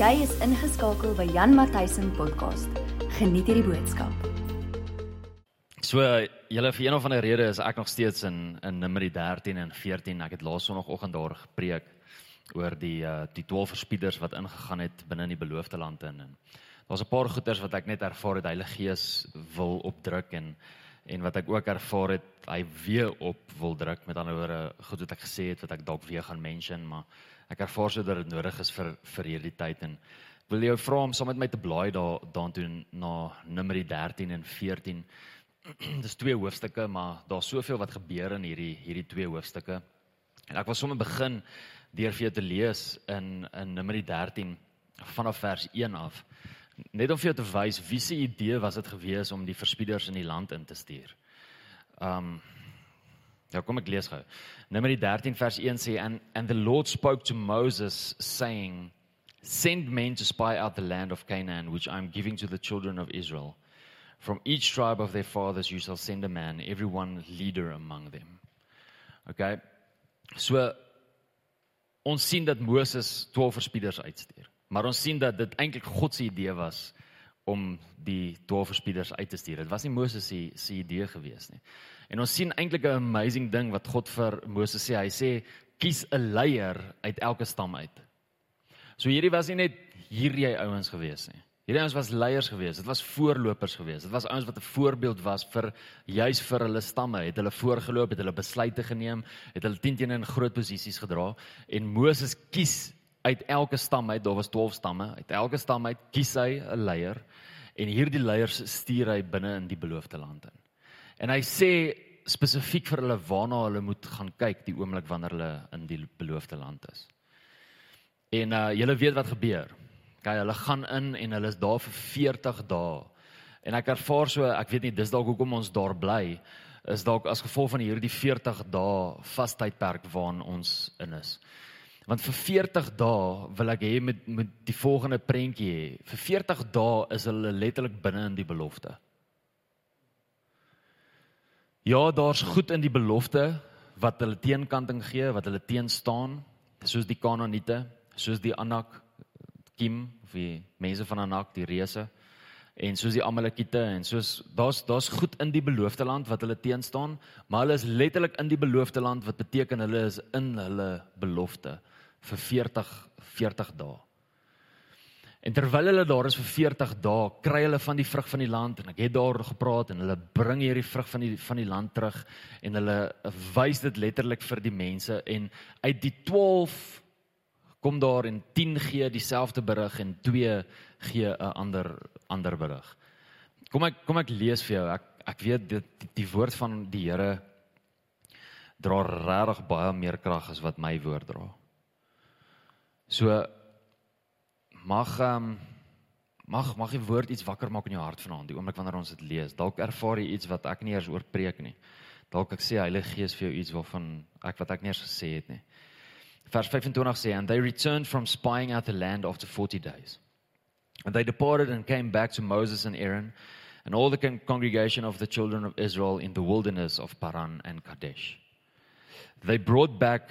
Jy is ingeskakel by Jan Matthysen podcast. Geniet hierdie boodskap. So julle vir een of ander rede is ek nog steeds in in Numeri 13 en 14. Ek het laas sonoggend daar gepreek oor die uh die 12 verspieders wat ingegaan het binne in die beloofde land in. En daar's 'n paar goeters wat ek net ervaar het Heilige Gees wil opdruk en en wat ek ook ervaar het hy weer op wil druk met ander woorde goed wat ek gesê het wat ek dalk weer gaan mention maar ek ervaar so dat dit nodig is vir vir hierdie tyd en wil jou vra om saam met my te blaai daar daartoe na Numeri 13 en 14 dis twee hoofstukke, maar daar's soveel wat gebeur in hierdie hierdie twee hoofstukke. En ek wil sommer begin deur vir jou te lees in in Numeri 13 vanaf vers 1 af. Net om vir jou te wys wie se idee was dit gewees om die verspieders in die land in te stuur. Um Ja, kom ek lees gou. Numeri 13 vers 1 sê and and the Lord spoke to Moses saying send men to spy out the land of Canaan which I am giving to the children of Israel. From each tribe of their fathers you shall send a man, every one leader among them. Okay. So ons sien dat Moses 12 verspieders uitstuur. Maar ons sien dat dit eintlik God se idee was om die 12 verspieders uit te stuur. Dit was nie Moses se se idee gewees nie. En ons sien eintlik 'n amazing ding wat God vir Moses sê. Hy sê kies 'n leier uit elke stam uit. So hierdie was nie net hierdie ouens gewees nie. Hierdie ouens was leiers gewees. Dit was voorlopers gewees. Dit was ouens wat 'n voorbeeld was vir juis vir hulle stamme. Het hulle voorgeloop, het hulle besluite geneem, het hulle teen teen in groot posisies gedra en Moses kies uit elke stam uit, daar was 12 stamme, uit elke stam uit kies hy 'n leier en hierdie leiers stuur hy binne in die beloofde land in. En hy sê spesifiek vir hulle waarna hulle moet gaan kyk die oomblik wanneer hulle in die beloofde land is. En uh julle weet wat gebeur. Okay, hulle gaan in en hulle is daar vir 40 dae. En ek ervaar so, ek weet nie dis dalk hoekom ons daar bly, is dalk as gevolg van hierdie 40 dae vastydperk waarin ons in is. Want vir 40 dae wil ek hê met met die volgende prentjie hê. Vir 40 dae is hulle letterlik binne in die belofte. Ja, daar's goed in die belofte wat hulle teenkanting gee, wat hulle teen staan, soos die Kanaaniete, soos die Anak Kim of die mense van Anak, die reuse en soos die Amalekiete en soos daar's daar's goed in die beloofde land wat hulle teen staan, maar hulle is letterlik in die beloofde land wat beteken hulle is in hulle belofte vir 40 40 dae. En terwyl hulle daar is vir 40 dae, kry hulle van die vrug van die land en ek het daar gepraat en hulle bring hierdie vrug van die van die land terug en hulle wys dit letterlik vir die mense en uit die 12 kom daar en 10 gee dieselfde berig en 2 gee 'n ander ander berig. Kom ek kom ek lees vir jou. Ek ek weet dit die, die woord van die Here dra regtig baie meer krag as wat my woord dra. So mag um, mag mag die woord iets wakker maak in jou hart vanaand, die oomblik wanneer ons dit lees. Dalk ervaar jy iets wat ek nie eers oor preek nie. Dalk ek sê Heilige Gees vir jou iets waarvan ek wat ek nie eers gesê het nie. Vers 25 sê and they returned from spying out the land after 40 days. And they departed and came back to Moses and Aaron and all the con congregation of the children of Israel in the wilderness of Paran and Kadesh. They brought back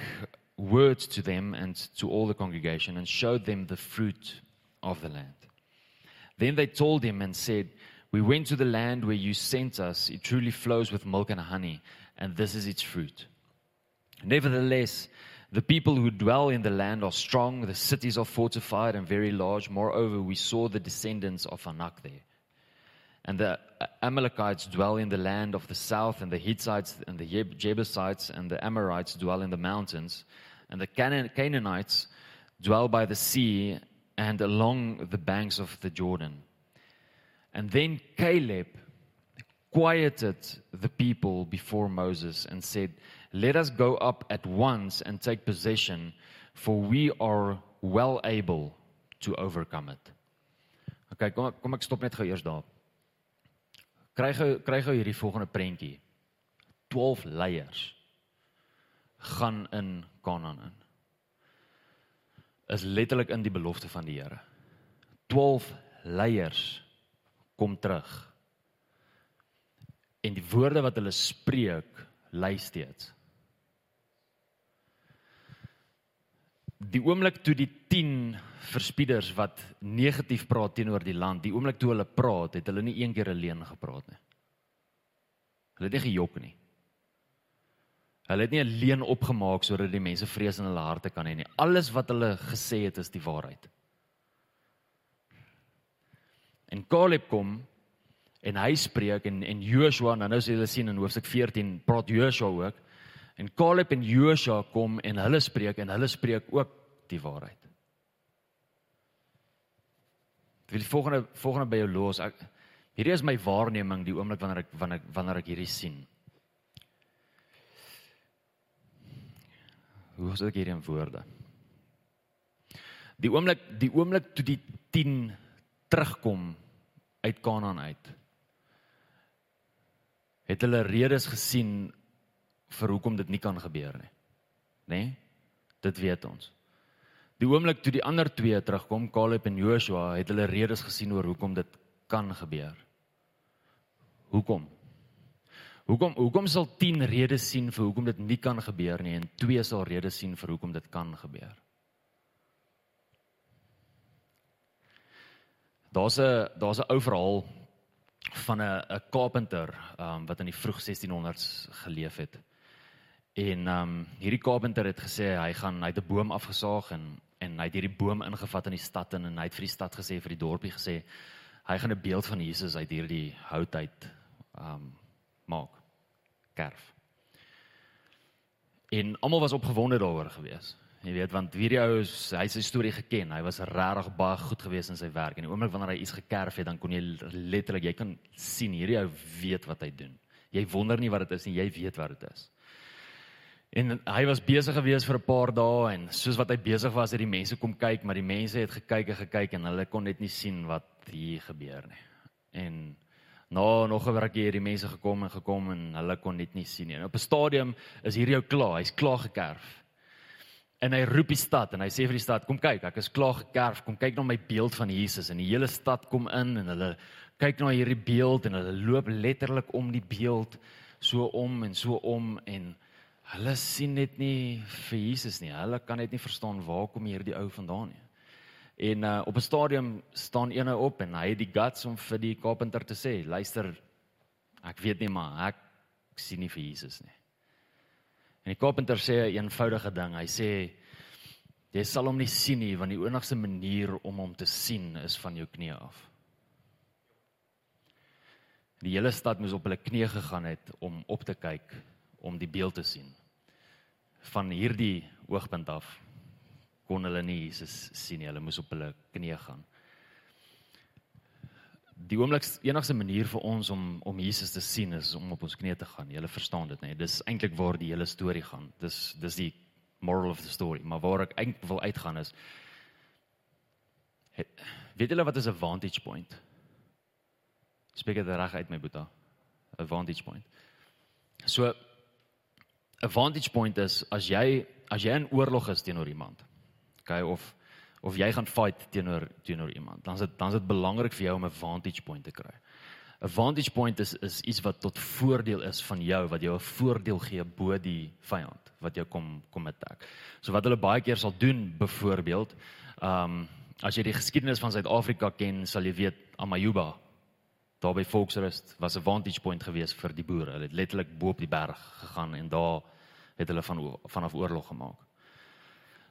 words to them and to all the congregation and showed them the fruit of the land. Then they told him and said, We went to the land where you sent us. It truly flows with milk and honey, and this is its fruit. Nevertheless, the people who dwell in the land are strong, the cities are fortified and very large. Moreover, we saw the descendants of Anak there. And the Amalekites dwell in the land of the south, and the Hittites and the Jebusites and the Amorites dwell in the mountains, and the Canaan- Canaanites dwell by the sea and along the banks of the Jordan. And then Caleb quieted the people before Moses and said, Let us go up at once and take possession, for we are well able to overcome it. Okay, kom kom ek stop net gou eers daar. Kry gou kry gou hierdie volgende prentjie. 12 leiers gaan in Kanaan in. Is letterlik in die belofte van die Here. 12 leiers kom terug. En die woorde wat hulle spreek, lei steeds. die oomblik toe die 10 verspieders wat negatief praat teenoor die land, die oomblik toe hulle praat, het hulle nie een keer alleen gepraat nie. Hulle het nie gejok nie. Hulle het nie alleen opgemaak sodat die mense vrees in hulle harte kan hê nie. Alles wat hulle gesê het is die waarheid. En Caleb kom en hy spreek en en Joshua, nou nou sê hulle sien in hoofstuk 14 praat Joshua ook. En Caleb en Joshua kom en hulle spreek en hulle spreek ook die waarheid. Ek wil die volgende volgende by jou los. Ek hierdie is my waarneming die oomblik wanneer ek wanneer ek wanneer ek hierdie sien. Hoe sê ek hierdie in woorde? Die oomblik die oomblik toe die 10 terugkom uit Kanaan uit. Het hulle redes gesien vir hoekom dit nie kan gebeur nie. Né? Nee? Dit weet ons. Die oomblik toe die ander twee terugkom, Caleb en Joshua, het hulle redes gesien oor hoekom dit kan gebeur. Hoekom? Hoekom hoekom sal 10 redes sien vir hoekom dit nie kan gebeur nie en 2 sal redes sien vir hoekom dit kan gebeur? Daar's 'n daar's 'n ou verhaal van 'n 'n carpenter um, wat in die vroeg 1600s geleef het. En um, hierdie carpenter het gesê hy gaan hy het 'n boom afgesaag en en hy het hierdie boom ingevat in die stad in, en hy het vir die stad gesê vir die dorpie gesê hy gaan 'n beeld van Jesus uit hierdie hout uit um, maak kerf. En almal was opgewonde daaroor gewees. Jy weet want hierdie ou is hy sy storie geken. Hy was regtig baie goed gewees in sy werk en die oomblik wanneer hy iets gekerf het, dan kon jy letterlik jy kan sien hierdie ou weet wat hy doen. Jy wonder nie wat dit is nie, jy weet wat dit is. En hy was besig gewees vir 'n paar dae en soos wat hy besig was, het die mense kom kyk, maar die mense het gekyk en gekyk en hulle kon net nie sien wat hier gebeur nie. En Nou nog 'n rukkie het die mense gekom en gekom en hulle kon net nie sien nie. En op 'n stadium is hierdie ou klaar, hy's klaar gekerf. En hy roep die stad en hy sê vir die stad, kom kyk, ek is klaar gekerf, kom kyk na my beeld van Jesus en die hele stad kom in en hulle kyk na hierdie beeld en hulle loop letterlik om die beeld so om en so om en hulle sien net nie vir Jesus nie. Hulle kan net nie verstaan waar kom hierdie ou vandaan nie. En uh, op 'n stadium staan eene op en hy het die guts om vir die carpenter te sê, luister, ek weet nie maar ek sien nie vir Jesus nie. En die carpenter sê 'n eenvoudige ding. Hy sê jy sal hom nie sien nie want die enigste manier om hom te sien is van jou knie af. Die hele stad moes op hulle knieë gegaan het om op te kyk om die beeld te sien van hierdie oogpunt af kon hulle nie Jesus sien nie. Hulle moes op hulle knieë gaan. Die oomblik enigste manier vir ons om om Jesus te sien is om op ons knieë te gaan. Julle verstaan dit, nê? Dis eintlik waar die hele storie gaan. Dis dis die moral of the story. Maar waar ek eintlik wil uitgaan is het, weet julle wat is 'n vantage point? Spreek dit reg uit my boetie. 'n Vantage point. So 'n vantage point is as jy as jy in oorlog is teenoor iemand okay of of jy gaan fight teenoor teenoor iemand dan is dit dan is dit belangrik vir jou om 'n vantage point te kry. 'n vantage point is is iets wat tot voordeel is van jou wat jou 'n voordeel gee bo die vyand wat jou kom kom attack. So wat hulle baie keer sal doen byvoorbeeld um as jy die geskiedenis van Suid-Afrika ken sal jy weet Amayuba daar by Volksrust was 'n vantage point geweest vir die boere. Hulle het letterlik bo op die berg gegaan en daar het hulle van vanaf oorlog gemaak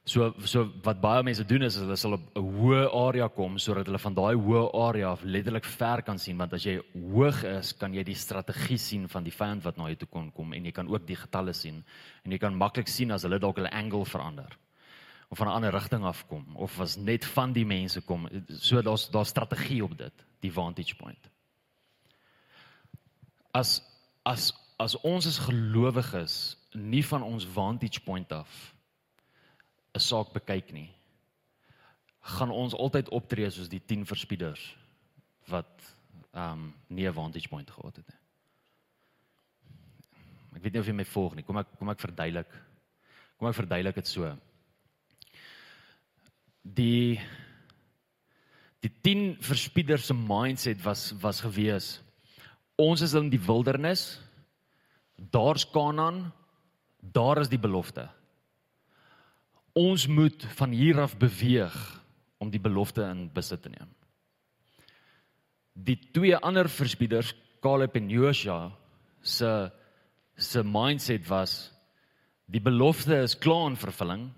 So so wat baie mense doen is hulle sal op 'n hoë area kom sodat hulle van daai hoë area af letterlik ver kan sien want as jy hoog is, kan jy die strategie sien van die vyand wat na jou toe kon kom en jy kan ook die getalle sien en jy kan maklik sien as hulle dalk hulle angle verander of van 'n ander rigting af kom of as net van die mense kom. So daar's daar strategie op dit, die vantage point. As as as ons as gelowiges nie van ons vantage point af 'n saak bekyk nie, gaan ons altyd optree soos die 10 verspieders wat ehm um, nie 'n vantage point gehad het nie. Ek weet nie of jy my volg nie. Kom ek kom ek verduidelik. Kom ek verduidelik dit so. Die die 10 verspieders se mindset was was gewees. Ons is in die wildernis. Daar's Kanaan. Daar is die belofte Ons moet van hier af beweeg om die belofte in besit te neem. Die twee ander verspieders, Caleb en Joshua, se se mindset was die belofte is klaar in vervulling.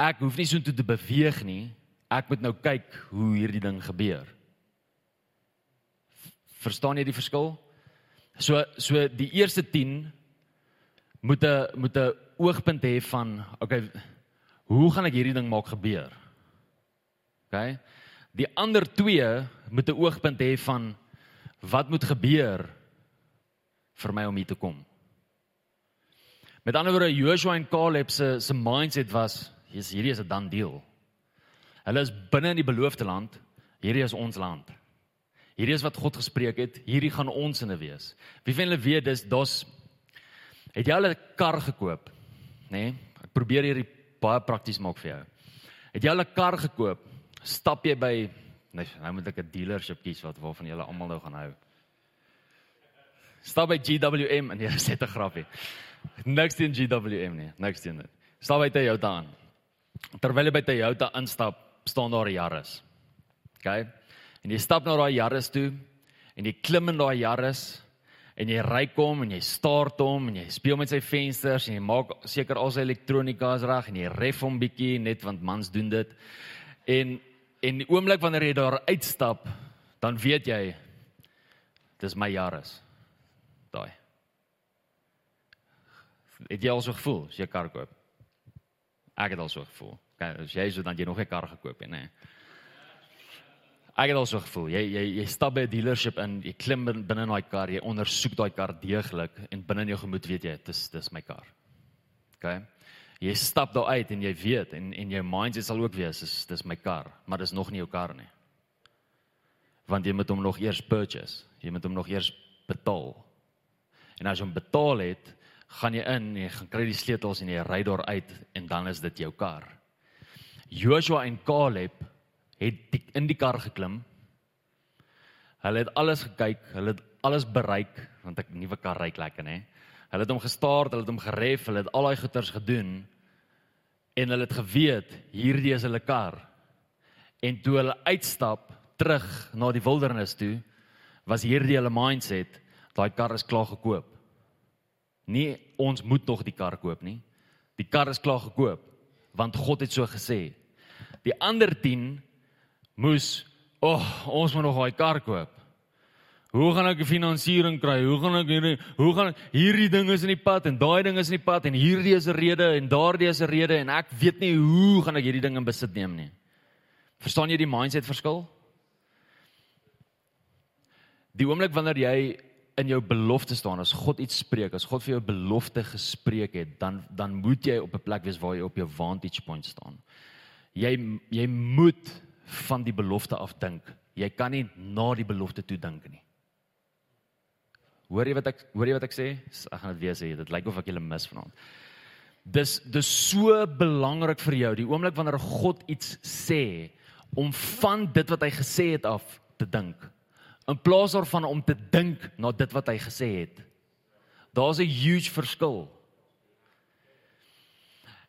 Ek hoef nie so toe te beweeg nie. Ek moet nou kyk hoe hierdie ding gebeur. Verstaan jy die verskil? So so die eerste 10 moet 'n moet 'n oogpunt hê van okay, hoe gaan ek hierdie ding maak gebeur? Okay? Die ander twee moet 'n oogpunt hê van wat moet gebeur vir my om hier te kom. Met ander woorde Joshua en Caleb se se mindset was hier's hierdie is 'n dan deal. Hulle is binne in die beloofde land. Hierdie is ons land. Hierdie is wat God gespreek het. Hierdie gaan ons inne wees. Wie van julle weet dis dos het jy al 'n kar gekoop? Nê? Nee? Ek probeer hierdie baie prakties maak vir jou. Het jy al 'n kar gekoop? Stap jy by nee, nou moet ek 'n dealership kies wat waarvan julle almal nou gaan hou. Stap by GWM en jy sê 'n grapie. Niks teen GWM nie. Niks teen dit. Stap by Toyota aan. Terwyl jy by Toyota instap, staan daar 'n Yaris. OK? En jy stap na daai Yaris toe en jy klim in daai Yaris en jy ry kom en jy start hom en jy speel met sy vensters en jy maak seker al sy elektronika is reg en jy ref hom bietjie net want mans doen dit. En en die oomblik wanneer jy daar uitstap, dan weet jy dis my Yaris. Daai. Het jy al so gevoel as jy 'n kar koop? Ek het al so gevoel. Kyk, as jy so dan jy nog 'n kar gekoop het, nê. Nee. Ek het al so gevoel. Jy jy jy stap by 'n dealership in, jy klim binne in daai kar, jy ondersoek daai kar deeglik en binne in jou gemoed weet jy, dis dis my kar. OK. Jy stap daar uit en jy weet en en jou mind sal ook wees, dis dis my kar, maar dis nog nie jou kar nie. Want jy moet hom nog eers purchase. Jy moet hom nog eers betaal. En as jy hom betaal het, gaan jy in jy gaan kry die sleutels en jy ry daar uit en dan is dit jou kar. Joshua en Caleb het die, in die kar geklim. Hulle het alles gekyk, hulle het alles bereik want ek nuwe kar ry lekker nê. Hulle het hom gestart, hulle het hom geref, hulle het al daai goeters gedoen en hulle het geweet hierdie is hulle kar. En toe hulle uitstap terug na die wildernis toe, was hierdie hulle mindset, daai kar is klaar gekoop. Nie ons moet nog die kar koop nie. Die kar is klaar gekoop want God het so gesê. Die ander 10 moes, "Ag, oh, ons moet nog daai kar koop." Hoe gaan ek finansiering kry? Hoe gaan ek hierdie hoe gaan hierdie ding is in die pad en daai ding is in die pad en hierdie is 'n rede en daardie is 'n rede en ek weet nie hoe gaan ek hierdie ding in besit neem nie. Verstaan jy die mindset verskil? Die oomblik wanneer jy in jou belofte staan, as God iets spreek, as God vir jou belofte gespreek het, dan dan moet jy op 'n plek wees waar jy op jou vantage point staan. Jy jy moet van die belofte af dink. Jy kan nie na die belofte toe dink nie. Hoor jy wat ek hoor jy wat ek sê? Ek gaan dit weer sê. Dit lyk of ek julle mis vanaand. Dis dis so belangrik vir jou die oomblik wanneer God iets sê om van dit wat hy gesê het af te dink. In plaas daarvan om te dink na dit wat hy gesê het. Daar's 'n huge verskil.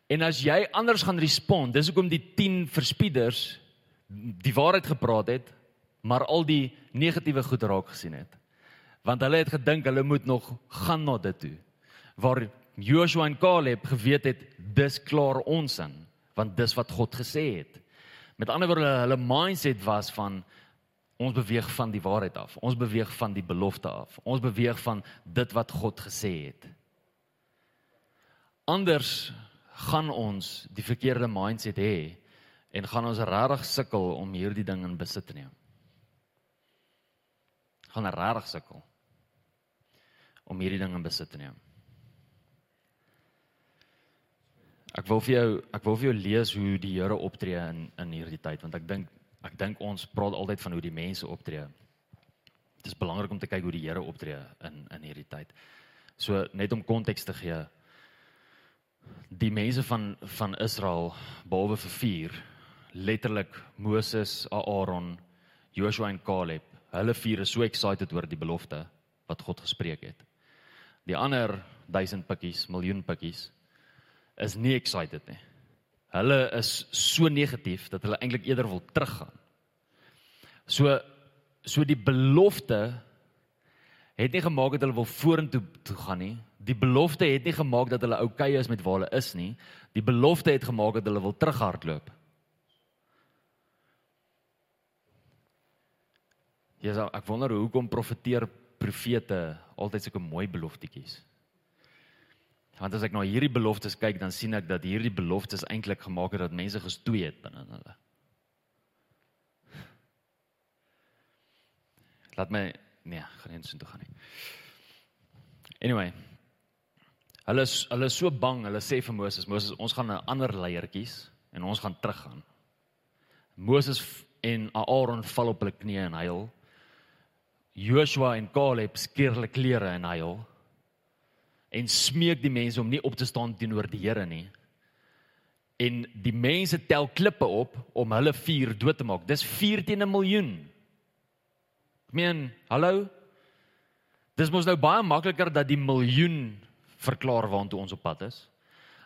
En as jy anders gaan respond, dis hoekom die 10 verspieders die waarheid gepraat het, maar al die negatiewe goed raak gesien het. Want hulle het gedink hulle moet nog gaan na dit toe. Waar Joshua en Caleb geweet het dis klaar ons in, want dis wat God gesê het. Met ander woorde hulle mindset was van ons beweeg van die waarheid af. Ons beweeg van die belofte af. Ons beweeg van dit wat God gesê het. Anders gaan ons die verkeerde mindset hê en gaan ons regtig sukkel om hierdie ding in besit te neem. Gaan regtig sukkel om hierdie ding in besit te neem. Ek wil vir jou ek wil vir jou lees hoe die Here optree in in hierdie tyd want ek dink ek dink ons praat altyd van hoe die mense optree. Dit is belangrik om te kyk hoe die Here optree in in hierdie tyd. So net om konteks te gee. Die mense van van Israel behalwe vir vier letterlik Moses, Aaron, Joshua en Caleb. Hulle vier is so excited oor die belofte wat God gespreek het. Die ander 1000 pikkies, miljoen pikkies is nie excited nie. Hulle is so negatief dat hulle eintlik eerder wil teruggaan. So so die belofte het nie gemaak dat hulle wil vorentoe toe gaan nie. Die belofte het nie gemaak dat hulle oukei okay is met waar hulle is nie. Die belofte het gemaak dat hulle wil terughardloop. So, ek wonder hoekom profeteer profete altyd sulke mooi beloftetjies. Want as ek na nou hierdie beloftes kyk, dan sien ek dat hierdie beloftes eintlik gemaak het dat mense gestoei het binne hulle. Laat my nee, gaan nie intoe gaan nie. Anyway. Hulle is hulle is so bang, hulle sê vir Moses, Moses, ons gaan 'n ander leier kies en ons gaan teruggaan. Moses en Aaron val op hulle knieë en huil. Joshua en Caleb skeer hulle klere en huil en smeek die mense om nie op te staan teenoor die Here nie. En die mense tel klippe op om hulle vuur dood te maak. Dis 4 teen 'n miljoen. Ek meen, hallo. Dis mos nou baie makliker dat die miljoen verklaar waantoe ons op pad is.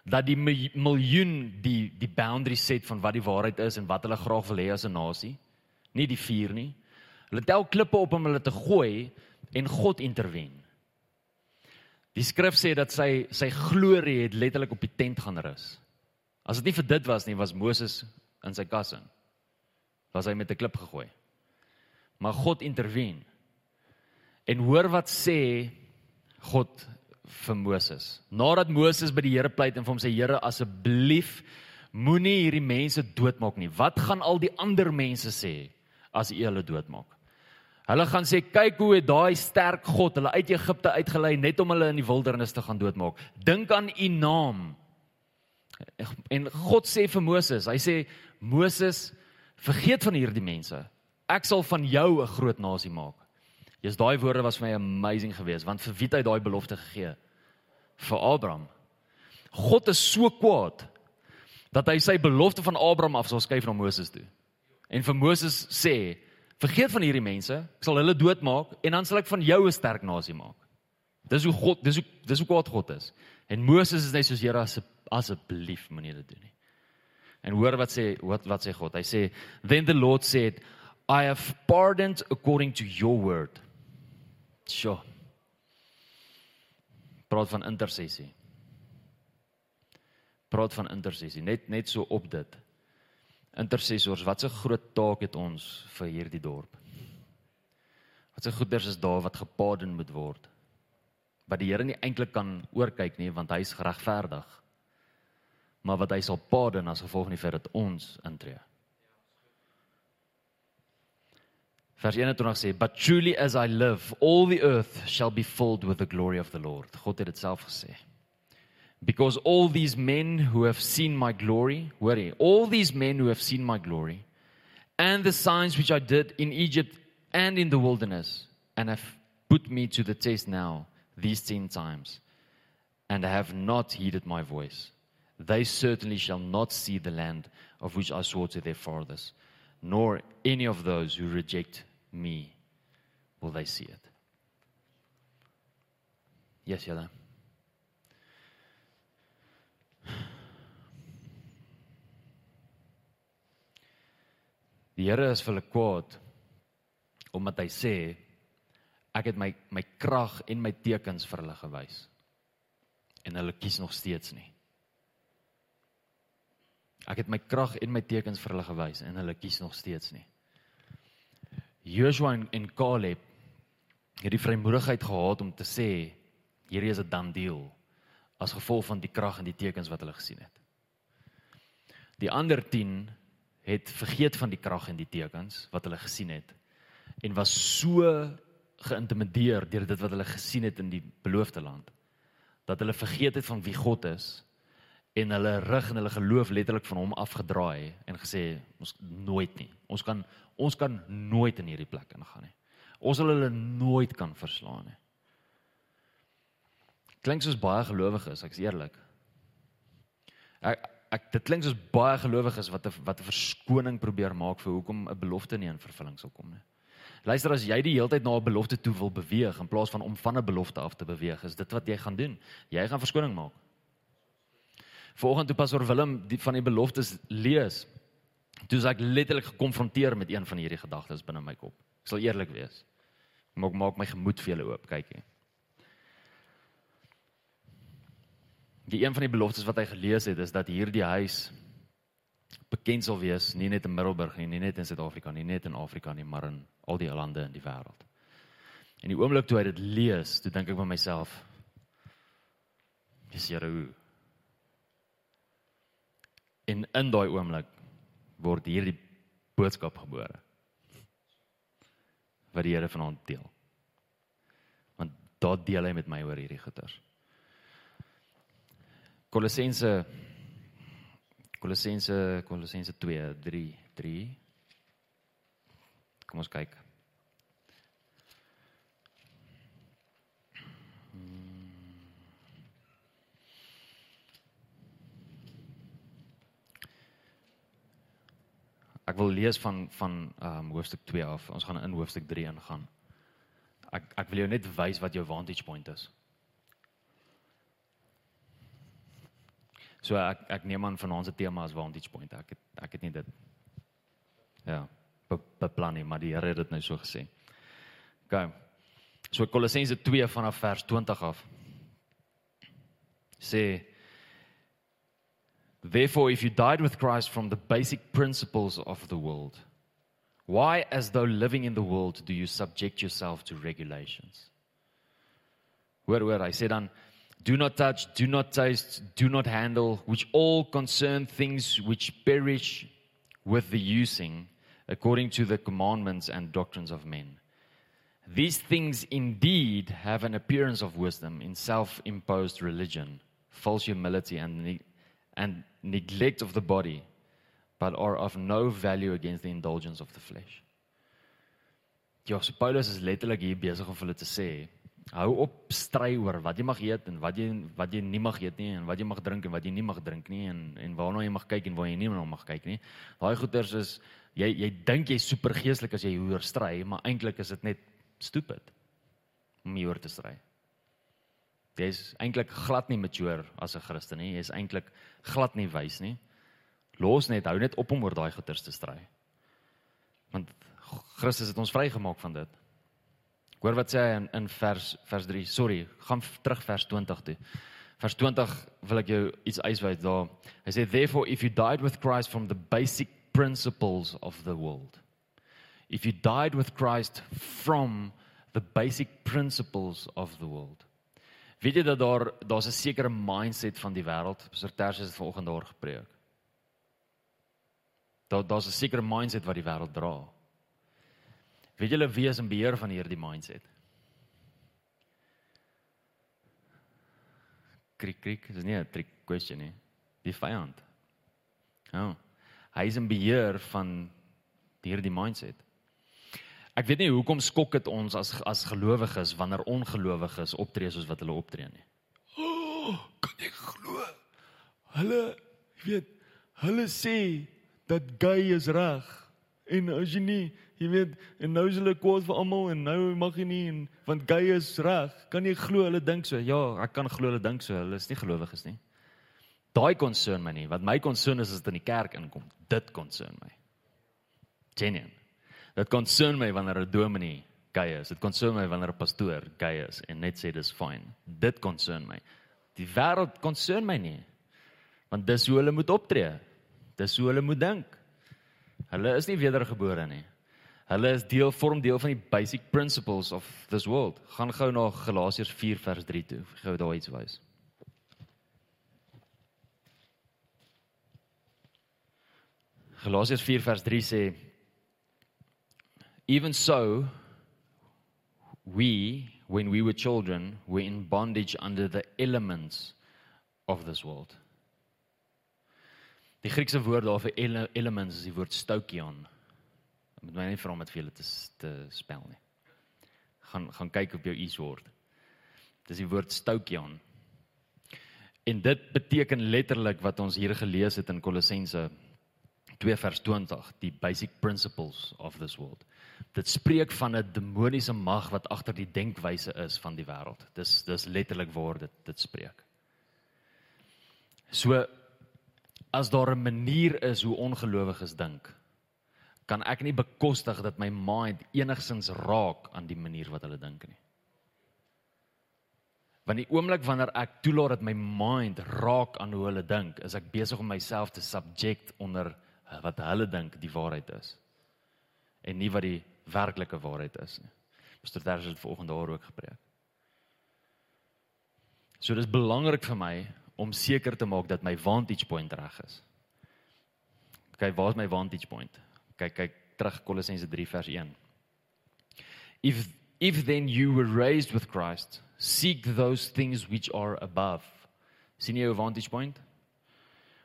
Dat die miljoen die die boundary set van wat die waarheid is en wat hulle graag wil hê as 'n nasie. Nie die vuur nie. Hulle tel klippe op om hulle te gooi en God interven. Die skrif sê dat sy sy glorie het letterlik op die tent gaan rus. As dit nie vir dit was nie, was Moses in sy kas in. Was hy met 'n klip gegooi. Maar God interven. En hoor wat sê God vir Moses. Nadat Moses by die Here pleit en vir hom sê Here asseblief moenie hierdie mense doodmaak nie. Wat gaan al die ander mense sê as U hulle doodmaak? Hulle gaan sê kyk hoe het daai sterk God hulle uit Egipte uitgelei net om hulle in die wildernis te gaan doodmaak. Dink aan u naam. En God sê vir Moses, hy sê Moses, vergeet van hierdie mense. Ek sal van jou 'n groot nasie maak. Jy's daai woorde was vir my amazing geweest want vir wie het hy daai belofte gegee? Vir Abraham. God is so kwaad dat hy sy belofte van Abraham af sal skuif na Moses toe. En vir Moses sê, Vergeet van hierdie mense, ek sal hulle doodmaak en dan sal ek van jou 'n sterk nasie maak. Dis hoe God, dis hoe dis hoe kwaad God is. En Moses is net soos Here as asseblief moenie dit doen nie. En hoor wat sê wat wat sê God? Hy sê then the Lord said I have pardoned according to your word. Sjoe. Praat van intersessie. Praat van intersessie. Net net so op dit intercessors, wat 'n groot taak het ons vir hierdie dorp? Wat 'n goeders is daar wat gepaden moet word? Wat die Here nie eintlik kan oorkyk nie want hy is geregverdig. Maar wat hy sal paden as gevolg die feit dat ons intree. Vers 21 sê, "But truly as I live, all the earth shall be filled with the glory of the Lord." God het dit self gesê. Because all these men who have seen my glory, worry, all these men who have seen my glory, and the signs which I did in Egypt and in the wilderness, and have put me to the test now, these ten times, and have not heeded my voice, they certainly shall not see the land of which I swore to their fathers, nor any of those who reject me will they see it. Yes, Yada. Die Here is vir hulle kwaad omdat hy sê ek het my my krag en my tekens vir hulle gewys. En hulle kies nog steeds nie. Ek het my krag en my tekens vir hulle gewys en hulle kies nog steeds nie. Joshua en, Caleb het die vrymoedigheid gehad om te sê hierdie is 'n dan deal as gevolg van die krag en die tekens wat hulle gesien het. Die ander 10 het vergeet van die krag en die tekens wat hulle gesien het en was so geïntimideer deur dit wat hulle gesien het in die beloofde land dat hulle vergeet het van wie God is en hulle rug en hulle geloof letterlik van hom afgedraai en gesê ons nooit nie. Ons kan ons kan nooit in hierdie plek ingaan nie. Ons sal hulle nooit kan verslaan nie. Klink soos baie gelowiges ek's eerlik. Ek ek dit klink soos baie gelowiges wat wat 'n verskoning probeer maak vir hoekom 'n belofte nie in vervulling sal kom nie. Luister as jy die hele tyd na 'n belofte toe wil beweeg in plaas van om van 'n belofte af te beweeg, is dit wat jy gaan doen. Jy gaan verskoning maak. Vanoggend toe pastor Willem die van die beloftes lees, toe is ek letterlik gekonfronteer met een van hierdie gedagtes binne my kop. Ek sal eerlik wees. Maak maak my gemoed vir julle oop, kyk hier. Die een van die beloftes wat hy gelees het is dat hierdie huis bekend sal wees nie net in Middelburg nie, nie net in Suid-Afrika nie, nie net in Afrika nie, maar in al die lande in die wêreld. En die oomblik toe hy dit lees, toe dink ek vir myself, dis Here hoe. En in daai oomblik word hierdie boodskap gebore. Wat die Here vanaand deel. Want daar deel hy met my oor hierdie goeters. Kolossense Kolossense Kolossense 2 3 3 Kom ons kyk. Ek wil lees van van ehm um, hoofstuk 2 af. Ons gaan in hoofstuk 3 ingaan. Ek ek wil jou net wys wat jou vantage point is. So ek ek neem aan vanaand se tema is vantage point. Ek het ek het nie dit ja, be, beplan nie, maar die Here het dit nou so gesê. OK. So Kolossense 2 vanaf vers 20 af. Sê Therefore, if you died with Christ from the basic principles of the world, why, as though living in the world, do you subject yourself to regulations? Where, where I said on, do not touch, do not taste, do not handle, which all concern things which perish with the using, according to the commandments and doctrines of men. These things indeed have an appearance of wisdom in self imposed religion, false humility, and and neglect of the body, but are of no value against the indulgence of the flesh. Ja, so Paulus is letterlik hier besig om te hou op stry oor wat jy mag eet en wat jy wat jy nie mag eet nie en wat jy mag drink en wat jy nie mag drink nie en en waarna jy mag kyk en waar jy nie mag kyk nie. Daai goeters is jy jy dink jy's super geestelik as jy hieroor stry, maar eintlik is dit net stupid om hieroor te stry. Jy's eintlik glad nie mature as 'n Christen nie. Jy's eintlik glad nie wys nie. Los net, hou net op om oor daai goeters te stry. Want Christus het ons vrygemaak van dit. Hoor wat sê hy in in vers vers 3. Sorry, gaan terug vers 20 toe. Vers 20 wil ek jou iets uitwys daar. Hy sê therefore if you died with Christ from the basic principles of the world. If you died with Christ from the basic principles of the world. Weet jy dat daar daar's 'n sekere mindset van die wêreld. Pastor Ters het vanoggend daar gepreek. Daar daar's 'n sekere mindset wat die wêreld dra. Weet julle wie is in beheer van hierdie mindset? Krik krik, dis nie 'n trick question nie. Die vyand. Ja. Oh, hy is in beheer van hierdie mindset. Ek weet nie hoekom skok dit ons as as gelowiges wanneer ongelowiges optree soos wat hulle optree nie. Oh, kan jy glo? Hulle weet, hulle sê dat gay is reg. En as jy nie, jy weet, en nou is hulle kwaad vir almal en nou mag jy nie en want gay is reg. Kan jy glo hulle dink so? Ja, ek kan glo hulle dink so. Hulle is nie gelowiges nie. Daai concern my nie. Wat my concern is is dit in die kerk inkom. Dit concern my. Genuine. Dit concern my wanneer 'n dominee gay is. Dit concern my wanneer 'n pastoor gay is en net sê dis fine. Dit concern my. Die wêreld concern my nie. Want dis hoe hulle moet optree. Dis hoe hulle moet dink. Hulle is nie wedergebore nie. Hulle is deel vorm deel van die basic principles of this world. Gaan gou na Galasiërs 4 vers 3 toe. Gou daar iets wys. Galasiërs 4 vers 3 sê Even so, we, when we were children, were in bondage under the elements of this world. Die Griekse woord daar vir ele elements is die woord stoukion. Ek moet my net vra om dit vir julle te te spel nie. Gaan gaan kyk op jou e-woord. Dis die woord stoukion. En dit beteken letterlik wat ons hier gelees het in Kolossense 2 vers 20, die basic principles of this world dit spreek van 'n demoniese mag wat agter die denkwyse is van die wêreld. Dis dis letterlik waar dit dit spreek. So as daar 'n manier is hoe ongelowiges dink, kan ek nie bekostig dat my mind enigsins raak aan die manier wat hulle dink nie. Want die oomblik wanneer ek toelaat dat my mind raak aan hoe hulle dink, is ek besig om myself te subject onder wat hulle dink die waarheid is en nie wat die werklike waarheid is nie. Pastor Terse het vanoggend daar ook gepreek. So dis belangrik vir my om seker te maak dat my vantage point reg is. Kyk, waar is my vantage point? Kyk, kyk terug Kolossense 3 vers 1. If if then you were raised with Christ, seek those things which are above. Sien vantage point?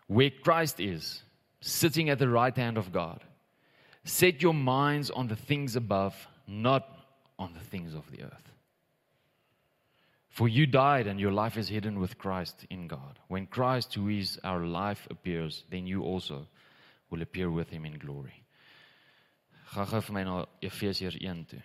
Where Christ is, sitting at the right hand of God. Set your minds on the things above, not on the things of the earth. For you died and your life is hidden with Christ in God. When Christ, who is our life, appears, then you also will appear with him in glory. Gaan gou vir my na Efesiërs 1 toe.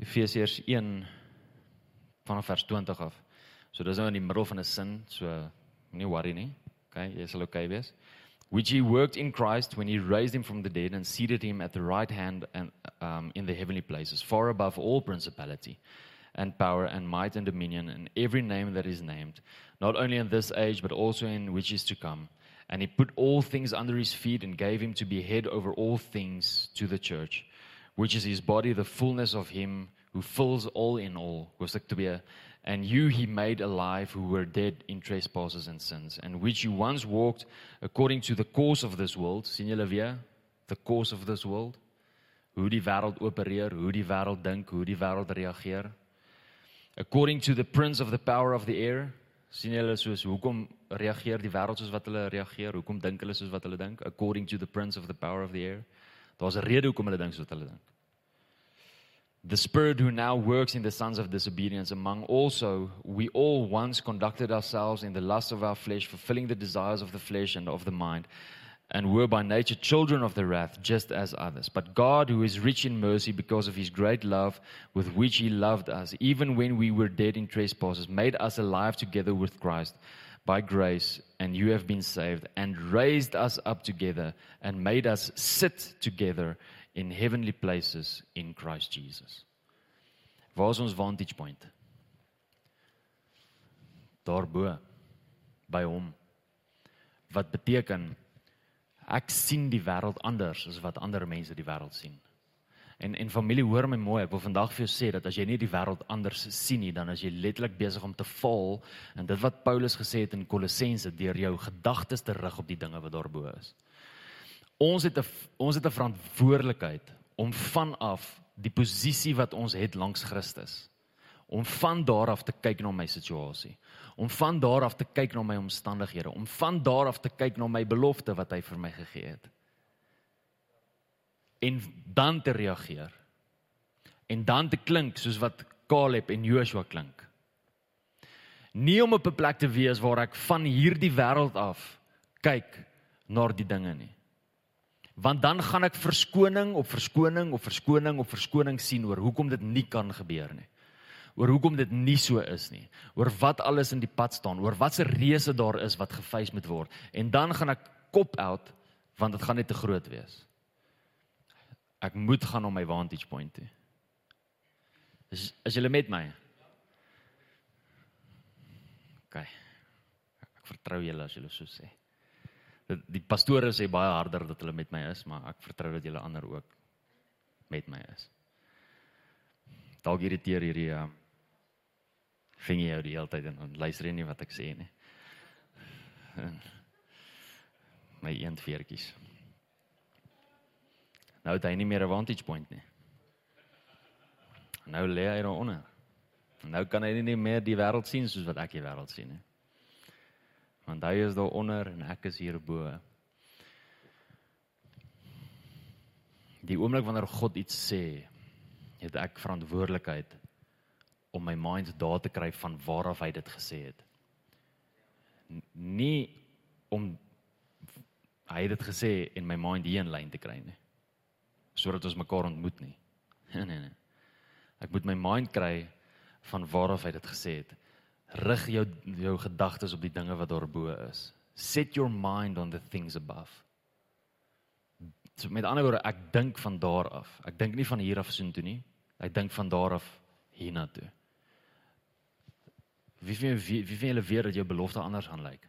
Efesiërs 1 vanaf vers 20 af. So dis nou in die middel van 'n sin, so moenie worry nie. Okay, jy sal okay wees. Which he worked in Christ when he raised him from the dead and seated him at the right hand and um, in the heavenly places, far above all principality and power and might and dominion and every name that is named, not only in this age but also in which is to come. And he put all things under his feet and gave him to be head over all things to the church, which is his body, the fullness of him who fills all in all. Hoofstuk 2. And you he made alive who were dead in trespasses and sins, and which you once walked according to the course of this world. sien julle weer? The course of this world. Hoe die wêreld opereer, hoe die wêreld dink, hoe die wêreld reageer. According to the prince of the power of the air. sien julle soos hoekom reageer die wêreld soos wat hulle reageer? Hoekom dink hulle soos wat hulle dink? According to the prince of the power of the air. Daar's 'n rede hoekom hulle dink soos wat hulle dink. The Spirit who now works in the sons of disobedience, among also we all once conducted ourselves in the lust of our flesh, fulfilling the desires of the flesh and of the mind, and were by nature children of the wrath, just as others. But God, who is rich in mercy because of his great love with which he loved us, even when we were dead in trespasses, made us alive together with Christ. By grace, and you have been saved, and raised us up together, and made us sit together in heavenly places in Christ Jesus. Waar is ons vantage point? Daarbo by hom. Wat beteken ek sien die wêreld anders as wat ander mense die wêreld sien. En en familie hoor my mooi, ek wil vandag vir jou sê dat as jy nie die wêreld anders sien nie, dan is jy letterlik besig om te val in dit wat Paulus gesê het in Kolossense deur jou gedagtes te rig op die dinge wat daarbo is. Ons het 'n ons het 'n verantwoordelikheid om vanaf die posisie wat ons het langs Christus om van daar af te kyk na my situasie om van daar af te kyk na my omstandighede om van daar af te kyk na my belofte wat hy vir my gegee het. En dan te reageer. En dan te klink soos wat Caleb en Joshua klink. Nie om op 'n plek te wees waar ek van hierdie wêreld af kyk na die dinge nie want dan gaan ek verskoning op verskoning op verskoning op verskoning sien oor hoekom dit nie kan gebeur nie. Oor hoekom dit nie so is nie. Oor wat alles in die pad staan, oor watse reëse daar is wat gefeis moet word. En dan gaan ek kop out want dit gaan net te groot wees. Ek moet gaan op my vantage point toe. Is is julle met my? OK. Ek vertrou julle as julle so sê die pastore sê baie harder dat hulle met my is, maar ek vertrou dat julle ander ook met my is. Dalk irriteer hierdie uh ving jy die hele tyd en luister nie wat ek sê nie. My eendveertjies. Nou het hy nie meer 'n vantage point nie. Nou lê hy daaronder. Nou kan hy nie meer die wêreld sien soos wat ek die wêreld sien nie want hy is daar onder en ek is hierbo. Die oomblik wanneer God iets sê, het ek verantwoordelikheid om my mind daar te kry van waar af hy dit gesê het. Nie om hy het dit gesê en my mind hier in lyn te kry nie. Sodat ons mekaar ontmoet nie. Nee nee nee. Ek moet my mind kry van waarof hy dit gesê het. Rig jou jou gedagtes op die dinge wat daarbo is. Set your mind on the things above. So met ander woorde, ek dink van daar af. Ek dink nie van hier af soontoe nie. Ek dink van daar af hiernatoe. Wie wie wie wie hulle weer dat jou belofte anders gaan lyk?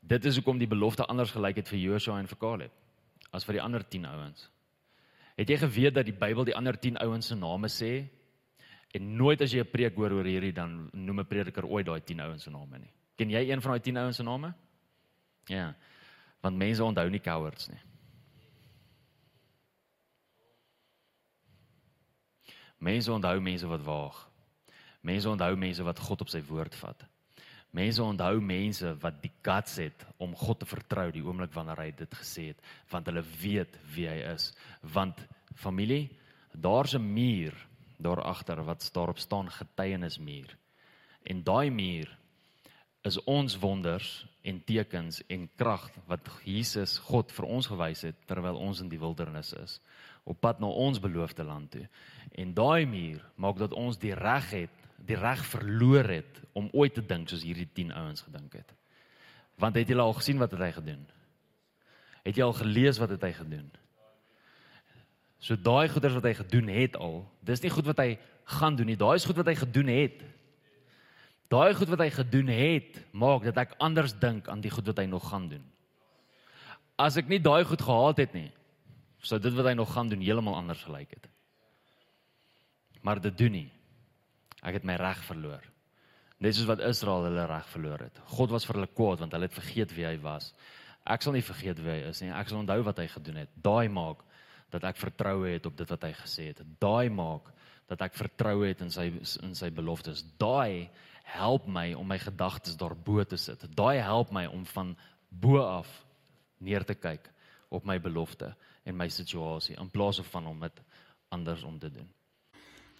Dit is hoekom die belofte anders gelyk het vir Joshua en vir Caleb as vir die ander 10 ouens. Het jy geweet dat die Bybel die ander 10 ouens se name sê? En nooit as jy 'n preek hoor oor hierdie dan noem 'n prediker ooit daai 10 ouens se name nie. Ken jy een van daai 10 ouens se name? Ja. Want mense onthou nie cowards nie. Mense onthou mense wat waag. Mense onthou mense wat God op sy woord vat. Mense onthou mense wat die guts het om God te vertrou die oomblik wanneer hy dit gesê het, want hulle weet wie hy is. Want familie, daar's 'n muur daar agter wat daarop staan getuienismuur. En daai muur is ons wonders en tekens en krag wat Jesus God vir ons gewys het terwyl ons in die wildernis is op pad na ons beloofde land toe. En daai muur maak dat ons die reg het, die reg verloor het om ooit te dink soos hierdie 10 ouens gedink het. Want het julle al gesien wat het hy gedoen? Het jy al gelees wat het hy gedoen? So daai goeders wat hy gedoen het al, dis nie goed wat hy gaan doen nie, daai is goed wat hy gedoen het. Daai goed wat hy gedoen het, maak dat ek anders dink aan die goed wat hy nog gaan doen. As ek nie daai goed gehad het nie, sou dit wat hy nog gaan doen heeltemal anders gelyk het. Maar dit doen nie. Ek het my reg verloor. Net soos wat Israel hulle reg verloor het. God was vir hulle kwaad want hulle het vergeet wie hy was. Ek sal nie vergeet wie hy is nie. Ek sal onthou wat hy gedoen het. Daai maak dat ek vertroue het op dit wat hy gesê het. Daai maak dat ek vertrou het in sy in sy beloftes. Daai help my om my gedagtes daarbo te sit. Daai help my om van bo af neer te kyk op my belofte en my situasie in plaas van om dit anders om te doen.